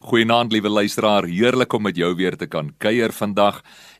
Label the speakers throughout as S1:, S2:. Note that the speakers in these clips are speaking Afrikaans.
S1: Goeienaand liewe luisteraar, heerlik om met jou weer te kan kuier vandag.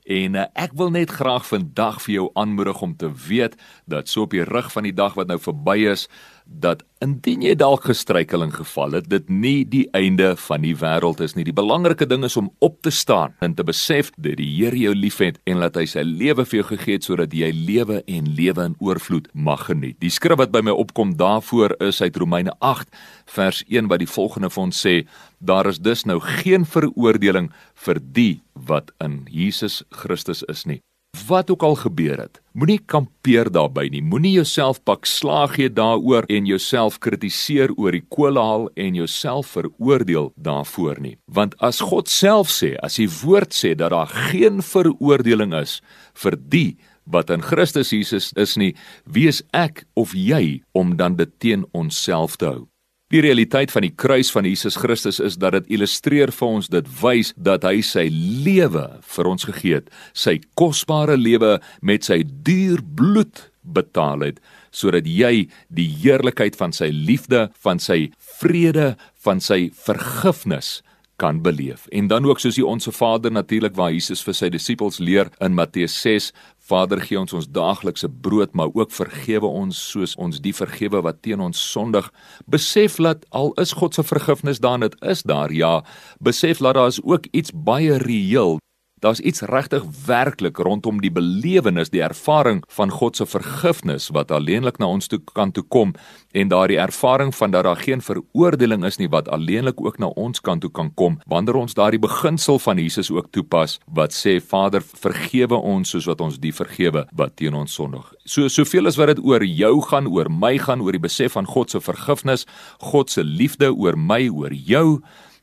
S1: En uh, ek wil net graag vandag vir jou aanmoedig om te weet dat so op die rug van die dag wat nou verby is, dat indien jy dalk gestruikeling geval het, dit nie die einde van die wêreld is nie. Die belangrike ding is om op te staan en te besef dat die Here jou liefhet en dat hy sy lewe vir jou gegee het sodat jy lewe en lewe in oorvloed mag geniet. Die skrif wat by my opkom daarvoor is uit Romeine 8 vers 1 wat die volgende vir ons sê: Daar is dus nou geen veroordeling vir die wat in Jesus Christus is nie wat ook al gebeur het. Moenie kampeer daarby nie. Moenie jouself pak slaag gee daaroor en jouself kritiseer oor die koolhaal en jouself veroordeel daarvoor nie. Want as God self sê, as die woord sê dat daar geen veroordeling is vir die wat in Christus Jesus is nie, wie is ek of jy om dan dit teen onsself te hou? Die realiteit van die kruis van Jesus Christus is dat dit illustreer vir ons dit wys dat hy sy lewe vir ons gegee het, sy kosbare lewe met sy duur bloed betaal het sodat jy die heerlikheid van sy liefde, van sy vrede, van sy vergifnis kan beleef. En dan ook soos die onsse Vader natuurlik waar Jesus vir sy disippels leer in Matteus 6, Vader gee ons ons daaglikse brood, maar ook vergewe ons soos ons die vergewe wat teen ons sondig. Besef dat al is God se vergifnis daar, dit is daar, ja. Besef dat daar is ook iets baie reëel Daar's iets regtig werklik rondom die belewenis, die ervaring van God se vergifnis wat alleenlik na ons toe kan toe kom en daardie ervaring van dat daar geen veroordeling is nie wat alleenlik ook na ons kan toe kan kom wanneer ons daardie beginsel van Jesus ook toepas wat sê Vader vergewe ons soos wat ons die vergewe wat teen ons sondig. So soveel as wat dit oor jou gaan, oor my gaan, oor die besef van God se vergifnis, God se liefde oor my, oor jou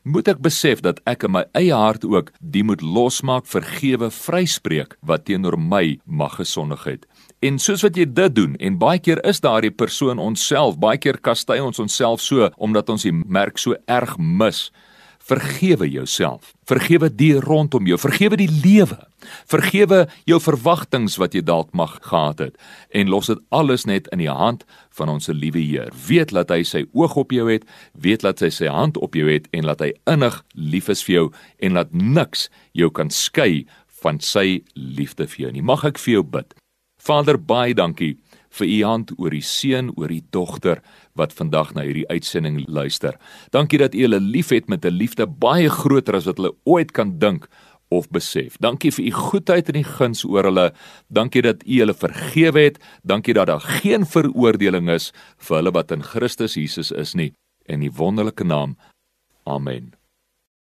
S1: moet ek besef dat ek in my eie hart ook die moet losmaak vergewe vryspreek wat teenoor my mag gesondig het. En soos wat jy dit doen en baie keer is daardie persoon onsself, baie keer kastei ons onsself so omdat ons die merk so erg mis. Vergewe jouself. Vergewe die rondom jou. Vergewe die lewe. Vergewe jou verwagtinge wat jy dalk mag gehad het en los dit alles net in die hand van ons liewe Heer. Weet dat hy sy oog op jou het, weet dat hy sy hand op jou het en dat hy innig lief is vir jou en dat niks jou kan skei van sy liefde vir jou nie. Mag ek vir jou bid. Vader, baie dankie vir u hand oor die seun, oor die dogter wat vandag na hierdie uitsending luister. Dankie dat u hulle liefhet met 'n liefde baie groter as wat hulle ooit kan dink of besef. Dankie vir u goedheid en u guns oor hulle. Dankie dat u hulle vergewe het. Dankie dat daar geen veroordeling is vir hulle wat in Christus Jesus is nie. In die wonderlike naam. Amen.